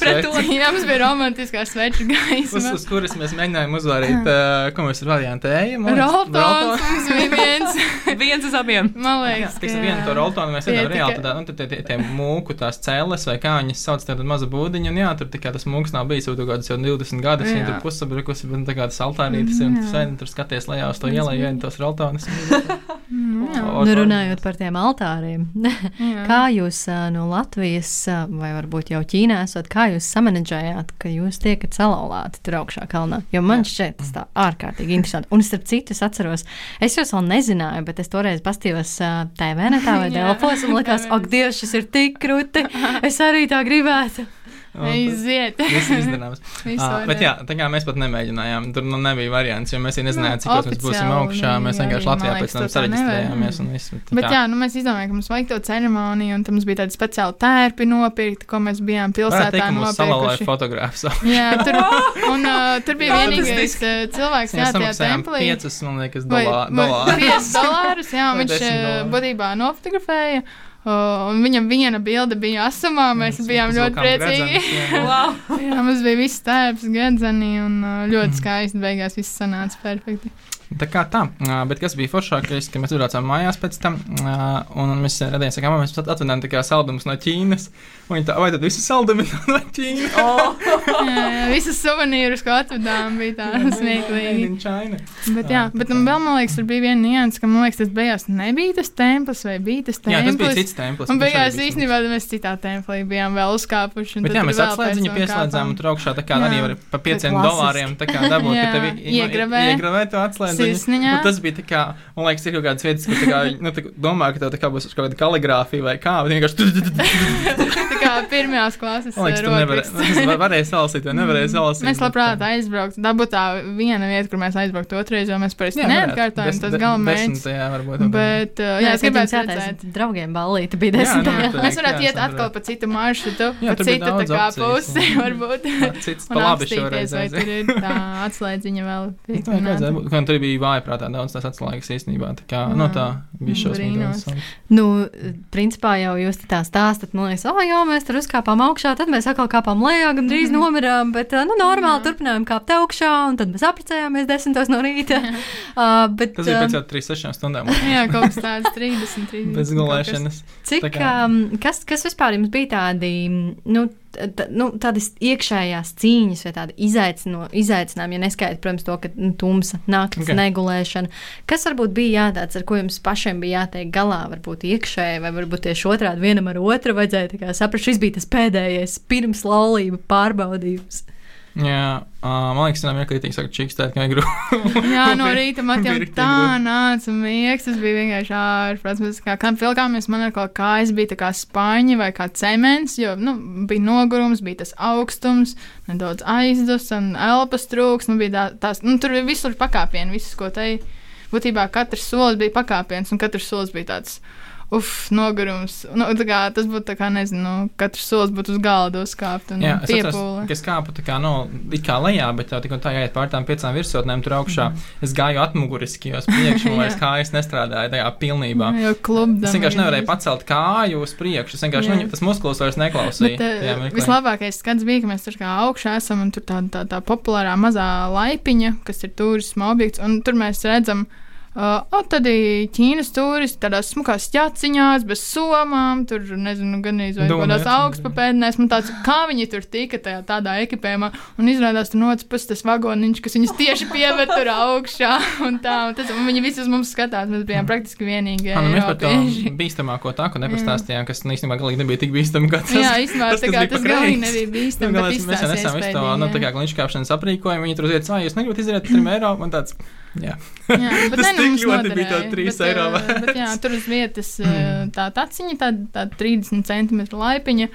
sveci. Jā, mums bija romantiskā sveču Uz, gaisma. uz kuras mēs mēģinājām uzvārīt, uh, ko mēs variantu ejam. Roltons mums bija viens. Viens uz abiem. Man Jā, liekas, ka ir viena no roltona. Mēs redzam, reāli tādā, nu, tie, tie, tie mūku, tās cēles, vai kā viņas sauc, tāda maza būdiņa. Un jā, tur tikai tas mūks nav bijis jau kādas jau 20 gadus. Viņa Jā. tur pusabrukusi, bet tā kā tas altārītis, un tu Jā. sēdi un tur skaties lejā uz to ielai, vien tos roltonus. Mm, jā. Nu, runājot par tiem altāriem, Jā. kā jūs no Latvijas, vai varbūt jau Ķīnā esat, kā jūs samanģējāt, ka jūs tiekat salauzti tur augšā kalnā? Jo man šķiet tas tā ārkārtīgi interesanti. Un starp citu, es atceros, es jūs vēl nezināju, bet es toreiz pastījos ā, TV netā vai Jā. Delfos un likās, ak, Dievs, šis ir tik krūti. Es arī tā gribētu. Aiziet. Viss izdarāms. Var bet jā, tā kā mēs pat nemēģinājām. Tur nu, nebija variants, jo mēs arī nezinājām, Nu, cik mēs būsim augšā. Mēs vienkārši Latvijā pēc tam sareģistrējāmies. un viss, Bet jā, nu mēs izdomājām, ka mums vajag to ceremoniju, un tam mums bija tādi speciāli tērpi nopirkti, ko mēs bijām pilsētā nopirkuši. fotogrāfs. Jā, tur, un, uh, tur bija vienīgais uh, cilvēks, jā, tajā templī. 5, man liekas, dolā- vai- dolāru. 5 dolārus, jā, viņš 10 uh, būtībā nofotografēja. Uh, un viņam viena bilde bija asamā. Mēs Mēs bijām ļoti priecīgi. gredzenus, jā. Wow. jā, mums bija viss tēps, gadzeni un uh, ļoti Mm. skaisti. Beigās viss sanāca perfekti. Tā kā tā, bet kas bija foršākais, ka mēs braucām mājās pēc tam, un mēs redzējām, ka mēs atvedām kā saldumus no Ķīnas. Un viņi tā, vai tad visi saldumi no Ķīnas? Oh. Visas suvenīrus, ko atvedām, bija tā smieklīgi. Bet, jā, bet nu, vēl man liekas, tur bija viena nianses, ka man liekas, tas beigās nebija tas templis vai bija tas templis. Jā, tas bija cits templis. Un beigās īstenībā mēs citā templī bijām vēl uzkāpuši. un Bet jā, mēs tam pieslēdzām, un tur augšā tā kā arī var par pieciem dolāriem tā kā dabūt, ka tev iegravē to atslēdziņu. Sirsniņā. Un Tas bija tā kā, man liekas, ir kaut kādas vietas, kur kā, nu, domā, ka tev tā kā būs kaut kāda kaligrāfija vai kā, bet vienkārši. Tā kā pirmās klases Man liekas, eh, tu nevari, rokraksts. var- varēja salasīt, vai nevarēja salasīt. Mēs labprāt aizbrauktu. Tā būtu tā viena vieta, kur mēs aizbrauktu otrreiz, jo mēs parasti neatkārtojam tas desmitajā varbūt. Bet, uh, jā, Jā, es gribētu redzēt. draugiem ballīti bija Jā, desmit. noteikti. Mēs varētu iet atkal pa citu maršrutu, pa citu tā kā pusi, un- varbūt. Cits pa labi šoreiz. vai tur ir tā atslēdziņa vēl. Būt- ka Tur bija vājprātā daudz tās atslēgas īstenībā. Tā kā, no tā bija Brīnos. šausmīgi. Nu, principā jau jūs tā stāstat, man liekas, oh, jā, mēs tur uzkāpām augšā, tad mēs atkal kāpām lejā, gan drīz nomirām, bet, nu, normāli turpinājām kāpt augšā, un tad mēs apprecējāmies desmitos no rīta. Uh, bet, Tas bija pēc jau 3-6 stundām. Jā, kaut kas tāds - 30, 30. Bez gulēšanas. Cik, kā- um, kas, kas vispār jums bija tādi, nu, t- nu tādas iekšējās cīņas vai tādi izaicino, izaicinājumi, ja neskaidrs, protams, to, ka nu, tumsa, naktis, Ok. okay. negulēšana. Kas varbūt bija jātāds, ar ko jums pašiem bija jātiek galā, varbūt iekšēji, vai varbūt tieši otrādi vienam ar otru vajadzēja saprast, šis bija tas pēdējais pirms laulība pārbaudījums. Jā, uh, man liekas, tam ir kritiski, ka čikstēt, ka grūti. Jā, no rīta tik tā nāca miegs. Tas bija vienkārši ārprāts. Mēs kā, kā vilkāmies, man ar kaut kājas bija tā kā spaiņi vai kā cements, jo, nu, bija nogurums, bija tas augstums, nedaudz aizdus un elpas trūks. Nu, bija tā, tās, nu, tur bija visur pakāpieni, visas, ko te būtībā katrs solis bija pakāpiens un katrs solis bija tāds. Uf, nogurums. Nu, tā kā, tas būtu tā kā, nezinu, katrs solis būtu uz galda uzkāpt un Jā, es ka es kāpu tā kā, nu, it kā lejā, bet un tā jāiet pār tām piecām virsotnēm tur augšā. Es gāju atmuguriski, jo uz priekšu vairs Jā. kājas nestrādāja tajā pilnībā. Jo klubā. Es vienkārši nevarēju pacelt kāju uz priekšu. Es vienkārši, Jā. nu, tas muskulis vairs neklausīja. Bet, uh, mirklī. vislabākais skats bija, ka mēs tur kā augšā esam un tur tā, tā, tā populārā mazā laipiņa, kas ir turisma objekts, un tur mēs redzam. Uh, tad ir Ķīnas turisti, tādās smukās ķaciņās, bez somām, tur nezinu, gan jā. augstpapēdnēs. Man tāds, kā viņi tur tika tajā, tādā ekipējumā, un izrādās tur nocis pats tas vagoniņš, kas viņus tieši pieved tur augšā, un tā, un, tas, un viņi visi uz mums skatās, mēs bijām praktiski vienīgie. Ah, nu, mēs par to bīstamāko tāku nepastāstījām, kas nu, īstenībā galīgi nebija tik bīstami kā tas. Jā, īstenībā tas, tā kā tas galīgi nebija bīstami, Nu, galvenais, mēs jau nesam visu to, nu, tā kā kliņškāpšanas aprīkojumu, viņi tur uz vietas, vai jūs negribat izdarīt 3 eiro, man tāds, jā. Jā, bet Tas nu, tik ļoti bija tā noderēja. trīs Bet, eiro Bet, jā, tur uz vietas eh, tā taciņa, tā, tā 30 cm laipiņa.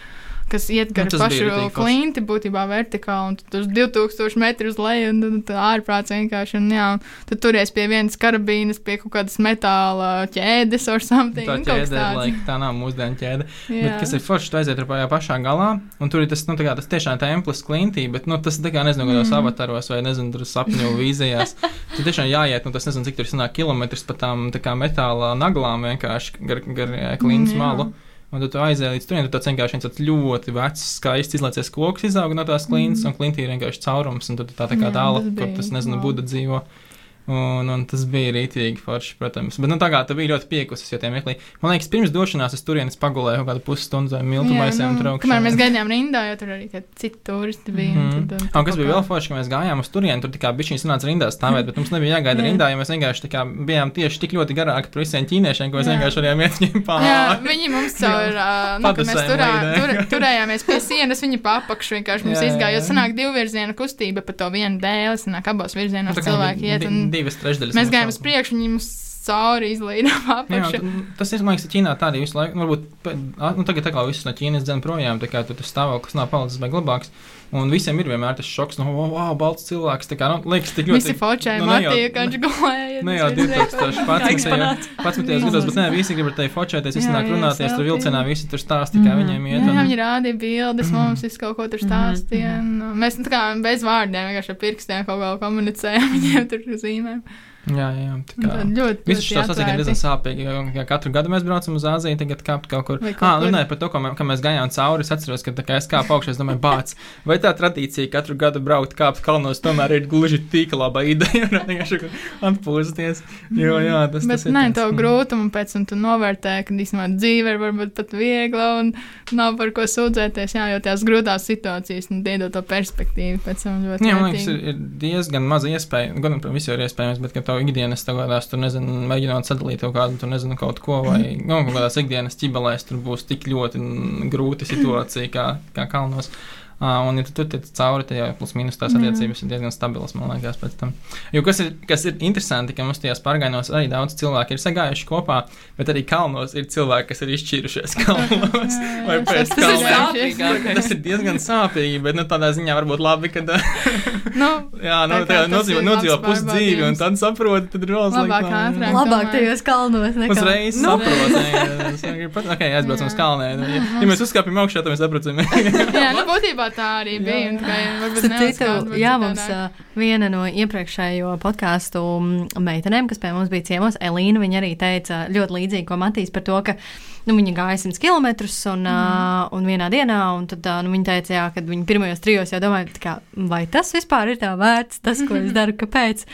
Kas iet Nu, gar bija pašu klinti, būtībā vertikāli, un tur uz 2000 metrus uz leju, un, un tā ārprāts vienkārši, un jā, un tu turies pie vienas karabīnas, pie kaut kādas metāla ķēdes or something. Tā un ķēde, like, tā nav mūsdienu ķēde. Jā. Bet, kas ir forši, tu aiziet pajā pašā galā, un tur ir tas, nu, tā kā tas tiešām templis klintī, bet, nu, tas tā kā nezinu, kādos Mm. avataros vai, nezinu, tur sapņu vīzijās. Tur tiešām jāiet, nu, tas nezinu, cik tur sanāk kilometrus pa tām, tā kā metāla naglām vienkārši gar, gar eh, klints Mm, jā. Un tad tu aizēji līdz turien, tu tāds vienkārši tāds ļoti vecs, skaists izlaicies koks izaug no tās klints, Mm. un klintī ir vienkārši caurums, un tad tā tā kā tas kur tas, nezinu. Buda dzīvo. Un, un tas bija rītīgi forši, protams. Bet, nu, tā kā tu biji ļoti piekusis, jo tie meklī. Man liekas, pirms došanās uz turienes pagulēju kaut kādu pusstundu vai miltu Jā, maisēm nu, augšā. Kamēr mēs gaidījām rindā, jo tur arī citi turisti bija. Mm. un tad, un, Un kas bija vēl forši, ka mēs gājām uz turieni, tur tikai bija šīs nāca rindā stāvēt, bet mums nebija jāgaida Jā. rindā, jo mēs vienkārši kā bijām tieši tik ļoti garāki par visiem ķīniešiem, ko mēs Jā. vienkārši varējām iet viņiem Jā, pāri. viņi mums caur, uh, nu, kad mēs turā, tur, turējāmies pie sienas, viņi papakšu vienkārši mums Jā, jā, izgāja. Jo jā. sanāk divu virzienu kustība pa to vienu dēli, sanāk abos virzienos Nu, cilvēki iet. Un Divas trešdaļas. mēs gājām uz priekšu, viņi mums cauri papakšu. un tas ir, man liekas, Ķīnā tā arī visu laiku. Nu, Varbūt, nu, tagad tā kā visus no Ķīnas dzen projām, tā kā tur tas stāvoklis nav palicis vai glabāks. Un visiem ir vienmēr tas šoks, nu, wow, wow balts cilvēks. Tā kā, nu, liekas, tik ļoti. Visi fočēja, nu, Matija, kā viņš gulēja. Ne jau 2011. 11. gados, bet ne visi grib ar tevi fočēties, visi nāk runāties, tur vilcienā visi tur stāsta, kā Mhm. viņiem iet. Jā, viņi rādīja bildes, mums visu kaut ko tur stāstīja. un, uh, Mēs nu, tā kā bez vārdiem, vienkārši ar pirkstiem kaut kā komunicējām, viņiem tur zīmēm. Jā, jā, tā kā- ļoti, Viss šis tas ir diezgan sāpīgi. jo, Ja katru gadu mēs braucam uz Āziju, tagad kāpt kaut kur. Kaut Ah, runāju par to, ko mē, ka mēs gājām cauri. Es atceros, ka kā es kāpu augšā, es domāju, bāc, vai tā tradīcija katru gadu braukt kāpt kalnos tomēr ir gluži tik laba ideja. Vienkārši kaut kur atpūsties. Jo, jā, tas, Bet tas ir. nē, to mm. grūtumu pēc tam tu novērtē, ka īstenībā dzīve ir varbūt pat viegla un nav par ko sūdzēties. Jā, jo tās grūtās situācijas nu, iedod to perspektīvu pēc tam ļoti. Jā, man liekas, ir, ir diezgan maza iespēja. Gan, protams, jau ir iespējams, bet, ka tev ikdienas tagad, tur nezinu, mēģinot sadalīt kaut kādu, tur nezinu, kaut ko, vai nu, kaut kādās ikdienas ķibelēs, tur būs tik ļoti grūta situācija kā, kā kalnos. Uh, un, ja tu tur tiec cauri, tad jau plus mīnus tās Jā. attiecības ir diezgan stabilas, man liekas, pēc tam. Jo kas ir, kas ir interesanti, ka mums tajās pārgājienos arī daudz cilvēku ir sagājuši kopā, bet arī kalnos ir cilvēki, kas ir izšķīrušies kalnos vai pēc tas Tas ir diezgan sāpīgi, bet nu, tādā ziņā varbūt labi, ka Nu, Jā, nu, Tā nodzīvo, nodzīvo pusdzīvi, un tad saproti, tad ir vēl Labāk sliktāk. Labāk domāju. tajos kalnos nekā. Uzreiz Nu, saprotu, ka aizbraucam uz kalniem. Ja, ja mēs uzkāpjam augšā, tad mēs saprotam, jā, nu, būtībā tā arī bija. citu, jā, mums uh, viena no iepriekšējo podkāstu mm, meitenēm, kas pie mums bija ciemos, Elīna, viņa arī teica ļoti līdzīgi, ko Matīs par to, ka nu, viņa gāja 100 km un, mm. uh, un vienā dienā, un tad uh, nu, viņa teica, jā, kad viņa pirmajos trijos jau domāja, kā, vai tas vispār ir tā vērts, tas, ko es daru, kāpēc.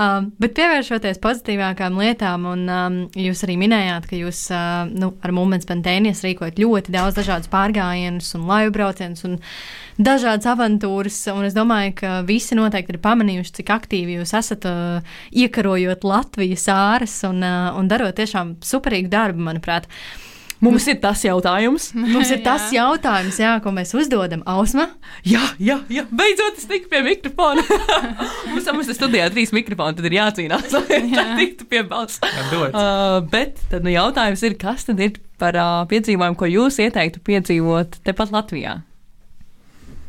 Um, bet pievēršoties pozitīvākām lietām, un um, jūs arī minējāt, ka jūs uh, nu, ar Mūmens Pantēnijas rīkojat ļoti daudz dažādus pārgājienus un laivu braucienus un dažādas avantūras, un es domāju, ka visi noteikti ir pamanījuši, cik aktīvi jūs esat uh, iekarojot Latvijas āras un, uh, un darot tiešām superīgu darbu, manuprāt. Mums ir tas jautājums. Mums ir Jā. tas jautājums, jā, ko mēs uzdodam. Ausma, Jā, jā, jā. beidzot es tiku pie mikrofona. mums ir studijā trīs mikrofoni, tad ir jācīnās, lai Jā. tiktu pie balss. Uh, bet tad nu, jautājums ir, kas tad ir par uh, piedzīvojumu, ko jūs ieteiktu piedzīvot tepat Latvijā?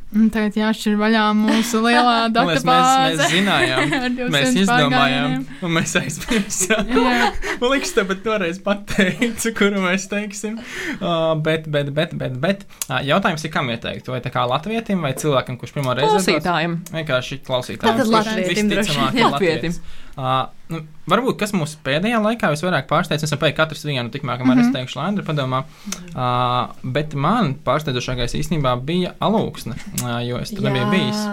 Un Tagad jāšķir vaļā mūsu lielā Man liekas, mēs, mēs zinājām, ar 200 mēs izdomājām, un mēs aizmirsām. Man liekas, tāpat toreiz pateicu, kuru mēs teiksim. Uh, bet, bet, bet, bet, bet uh, jautājums ir, kam ieteikt? Vai tā kā latvietim vai cilvēkam, kurš pirmo reizi Klausītājiem. Vienkārši klausītājiem. Tātad kurš latvietim visticamāk Latvietim. latvietis. Uh, nu, varbūt kas mūs pēdējā laikā visvairāk pārsteidz, es saprotu, katrs vienu, tikmēr, kamēr mm -hmm. es teikšu, Landra padomā. Uh, bet man pārsteidzošākais īstenībā bija alūksne, uh, jo es tur nebiju bijis.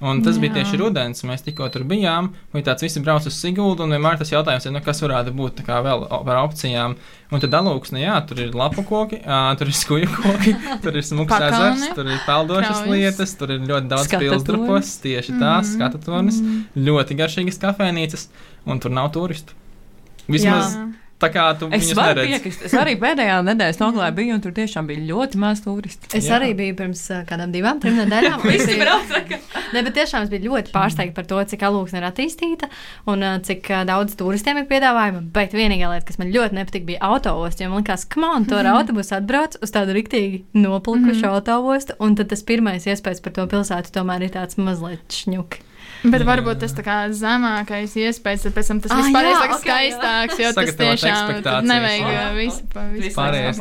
Un tas Jā. bija tieši rudens, mēs tikko tur bijām. Un tāds visi brauc uz Siguldu, un vienmēr tas jautājums ir, nu, kas varētu būt vēl par opcijām. Un tad alūksne, jā, tur ir lapu koki, ā, tur ir skuju koki, tur ir Pakalni, ezers, tur ir peldošas kraujas. lietas, tur ir ļoti daudz pilsdrupos, tieši tās, Mhm. skatutornis, ļoti garšīgas kafejnīcas, un tur nav turistu. Vismaz Jā. Tā kā tu Es viņus varu neredzi. piekrist. Es arī pēdējā nedēļas nogalē biju, un tur tiešām bija ļoti maz turistu. Es Jā. arī biju pirms kādām divām, trim nedēļām. Visi brauc, saka. Ne, bet tiešām es biju ļoti pārsteigta par to, cik alūksne ir attīstīta un cik daudz turistiem ir piedāvājumi. Bet vienīgā lieta, kas man ļoti nepatika, bija autoosts. Jo man liekas, ka man tur ar autobusu atbrauc uz tādu riktīgi noplukušu mm. autoostu, un tad tas pirmais iespējas par to pilsētu tomēr ir tāds mazliet šņuki. Bet varbūt tas zemākais iespējas, tad pēc tam tas Ah, vispār ir ok, jā. skaistāks, jo tas tiešām nevajag uh, visu pa visu. Pārējais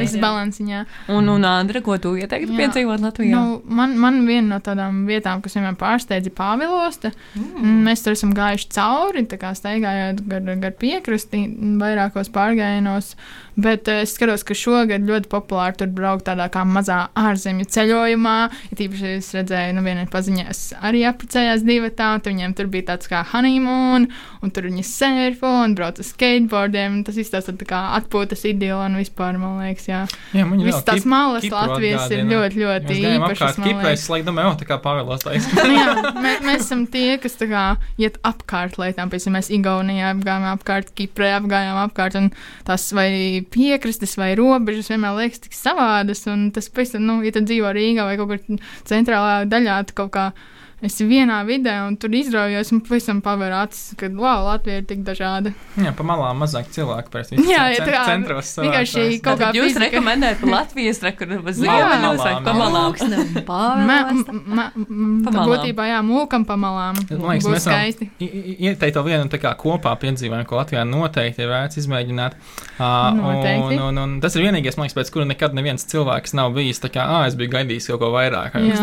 Viss balansiņā. Un, un Andra, ko tu ieteiktu piedzīvot Latvijā? Nu, man, man viena no tādām vietām, kas vienmēr pārsteidza, ir Pāvilosta. Mm. Mēs tur esam gājuši cauri, tā kā staigājot gar, gar piekrasti, vairākos pārgājienos. Bet eh, es skatos, ka šogad ļoti populāri tur braukt tādā kā mazā ārzemju ceļojumā. Ja tīpaši es redzēju, nu, viena paziņās arī apprecējās divi tādi. Viņiem tur bija tāds kā honeymoon, un tur viņi surfo un brauc uz skateboardiem. Tas viss tāds tā kā atpūtas idyla un vispār, man liekas, jā. Jā, man Viss tās malas Latvijas ir ļoti, ļoti gājām īpašas. liekas. es laikam domāju, o, tā kā taisa. Nu jā, mēs, mēs esam tie, kas tā kā iet apkārt lietām. Piemēram, mēs Igaunijā apgājām apkārt, Kiprē apgājām apkārt. un Tās vai piekrastes vai robežas vienmēr liekas tik savādas. Un tas pēc tam, nu, ja tu dzīvo Rīgā vai kaut kur centrālajā daļā, tu kaut kā esi vienā vidē un tur izraujos un pavisam paver acis, ka, wow, Latvija ir tik dažāda. Jā, pa malām mazāk cilvēku pēc Jā, ja tā kā centros. vienkārši kaut kā jūs fizika. rekomendējat pa Latvijas Jā. ziemeļos vai pa malām? Būtībā, jā, mūkam pa malām. Man liekas, mēs skaisti. i- i- ieteiktu vēl vienu tā kā kopā piedzīvojumu, ko Latvijā noteikti ir vērts izmēģināt. Uh, un, un, un tas ir vienīgais, man liekas, pēc kura nekad neviens cilvēks nav bijis tā kā, ah, es biju gaidījis kaut ko vairāk. Vai Jā.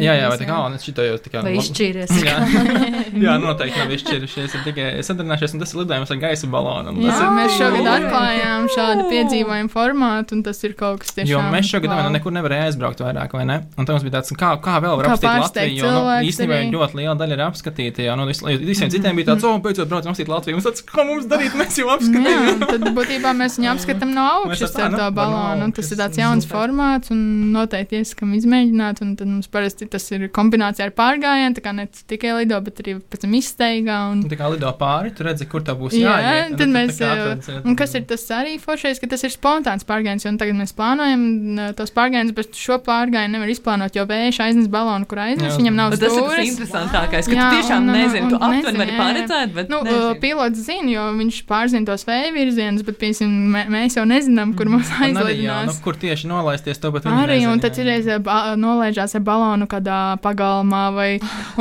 Jā, jā, vai tā kā, un es šito tajos tā kā Vai izšķīries? Jā, jā, noteikti nav izšķirušies. Ir tikai sadarbinājušies, un tas ir lidojums ar gaisa balonu. Jā, tas ir- mēs šogad atklājām šādu piedzīvojumu formātu, un tas ir kaut kas tiešām. Jo mēs šogad wow. nekur nevarējām aizbraukt vairāk, vai ne? Un mums bija tāds, kā, kā vēl var Kā apskatīt pārsteigt Latviju. Jo, nu, īstenībā arī. ļoti liela daļa ir apskatīta. Jā, nu, vis- visiem citiem bija tāds, oh, beidzot braucam apskatīt Latviju. Mums tāds, ko mums darīt, mēs jau Jā, apskatījām. tad būtībā mēs viņu apskatām no augšas tā, ar nu, to balonu. un Tas ir tāds jauns formāts, un noteikti ieskam izmēģināt. Un tad mums parasti tas ir kombinācija ar pārgājienu, tā kā ne tikai lido, bet arī pēc tam izsteigā. Un, Un Tā kā lido pāri, tu redzi, kur tā būs Jā, jāiet. tad tu mēs, jā, atrod, un kas ir tas arī foršais, ka tas ir spontāns pārgājiens, un tagad mēs plānojam uh, tos pārgājienus, bet šo pārgājienu nevar izplānot, jo vējš aiznes balonu, kur aiznes, Jā. viņam nav Bet Tas ir tas stūres. interesantākais, ka Jā, tu tiešām un, un, nezini, tu un aptuveni nezini, vari jā, jā. paredzēt, bet Nu, uh, nezini. pilots zina, jo viņš pārzina tos vēja virzienus, bet piemēram, mē, mēs jau nezinām, kur mums Un arī, jā, nu, aizlidinās. kur tieši nolaisties, to pat viņi Arī, un nezina, tad jā. ir reizē ba- nolaižās ar balonu kādā pagalmā, vai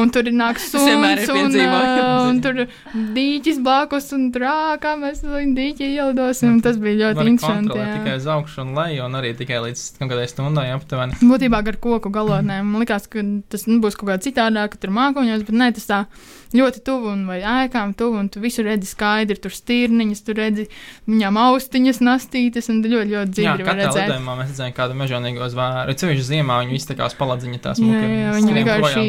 un tur ir suns, un, uh, un tur dīķis blakus, un tur, ā, kā mēs dīķi ielidosim. Tas bija ļoti interesanti. kontrolēt tikai jā. uz augšu un leju, un arī tikai līdz kaut kādai stundai aptuveni. Būtībā ar koku galotnēm. Man liekas, ka tas nu, būs kaut kā citādāk, ka tur mākoņos, bet nē, tas tā ļoti tuvu un vai ēkām tuvu, un tu visur redzi skaidri, tur stīrniņas, tur redzi viņām austiņas, nastītes, un ļoti, ļoti Jā, dzirdi var redzēt. lidojumā mēs redzējām kādu mežonīgo zvēru. Ceļš ziemā viņi visi tā kā spaladziņa tās jā, viņi vienkārši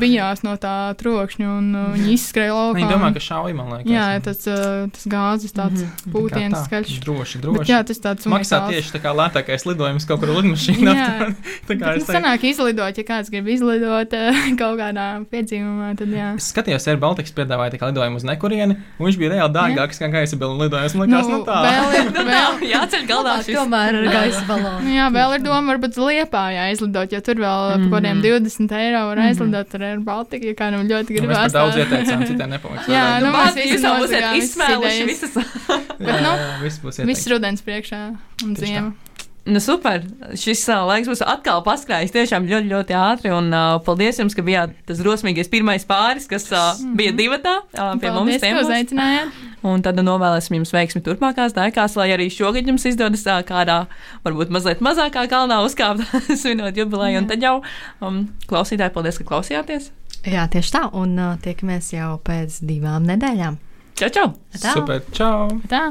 bijās no tā trokšņa, un uh, viņi izskrēja laukā. Viņi domā, ka šauj, man liekas. Jā, tas, uh, tas gāzes tāds. Tā kā pūtiens tā, skaļš. Droši, Bet droši. jā, tas tāds Maksā unikāls. tieši tā kā lētākais lidojums kaut kur lidmašīnā. Jā. tā kā Bet, es sanāk izlidot, ja kāds grib izlidot kaut kādā piedzīvumā, tad jā. Es skatījos, Air Baltics piedāvāja tā lidojumu uz nekurieni, un viņš bija reāli dārgāks kā gaisa bilna lidojums. Man liekas, nu, tā. vēl ir, vēl, Jāceļ galdā šis. Tomēr ar gaisa balonu. nu, jā, vēl ir doma, varbūt liepā jāizlidot, jo tur vēl mm par kādiem 20 eiro var aizlidot ar Air Baltica, ja kādam ļoti Nu, gribās. par daudz tā. ieteicām, citiem nepaliks. Jā, nu, mēs visi visas izsmēluši visas. jā, nu, viss būs Viss rudens priekšā un ziema. Nu, super. Šis uh, laiks būs atkal paskrājis tiešām ļoti, ļoti ātri. Un uh, paldies jums, ka bijāt tas drosmīgais pirmais pāris, kas uh, bija divatā uh, pie mums. Paldies, ka uzaicinājāt. Un tad novēlēsim jums veiksmi turpmākās dēkās, lai arī šogad jums izdodas ā, kādā, varbūt mazliet mazākā kalnā uzkāpt, svinot jubileju. Un tad jau um, klausītāji, paldies, ka klausījāties. Jā, tieši tā. Un uh, tiekamies jau pēc divām nedēļām. Čau, čau! Tā. Super, čau! Tā.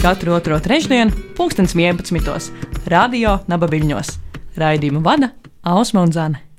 Katru otro trešdienu, pulkstens 11. Radio Naba Viļņos. Raidījumu vada Ausma un Zane.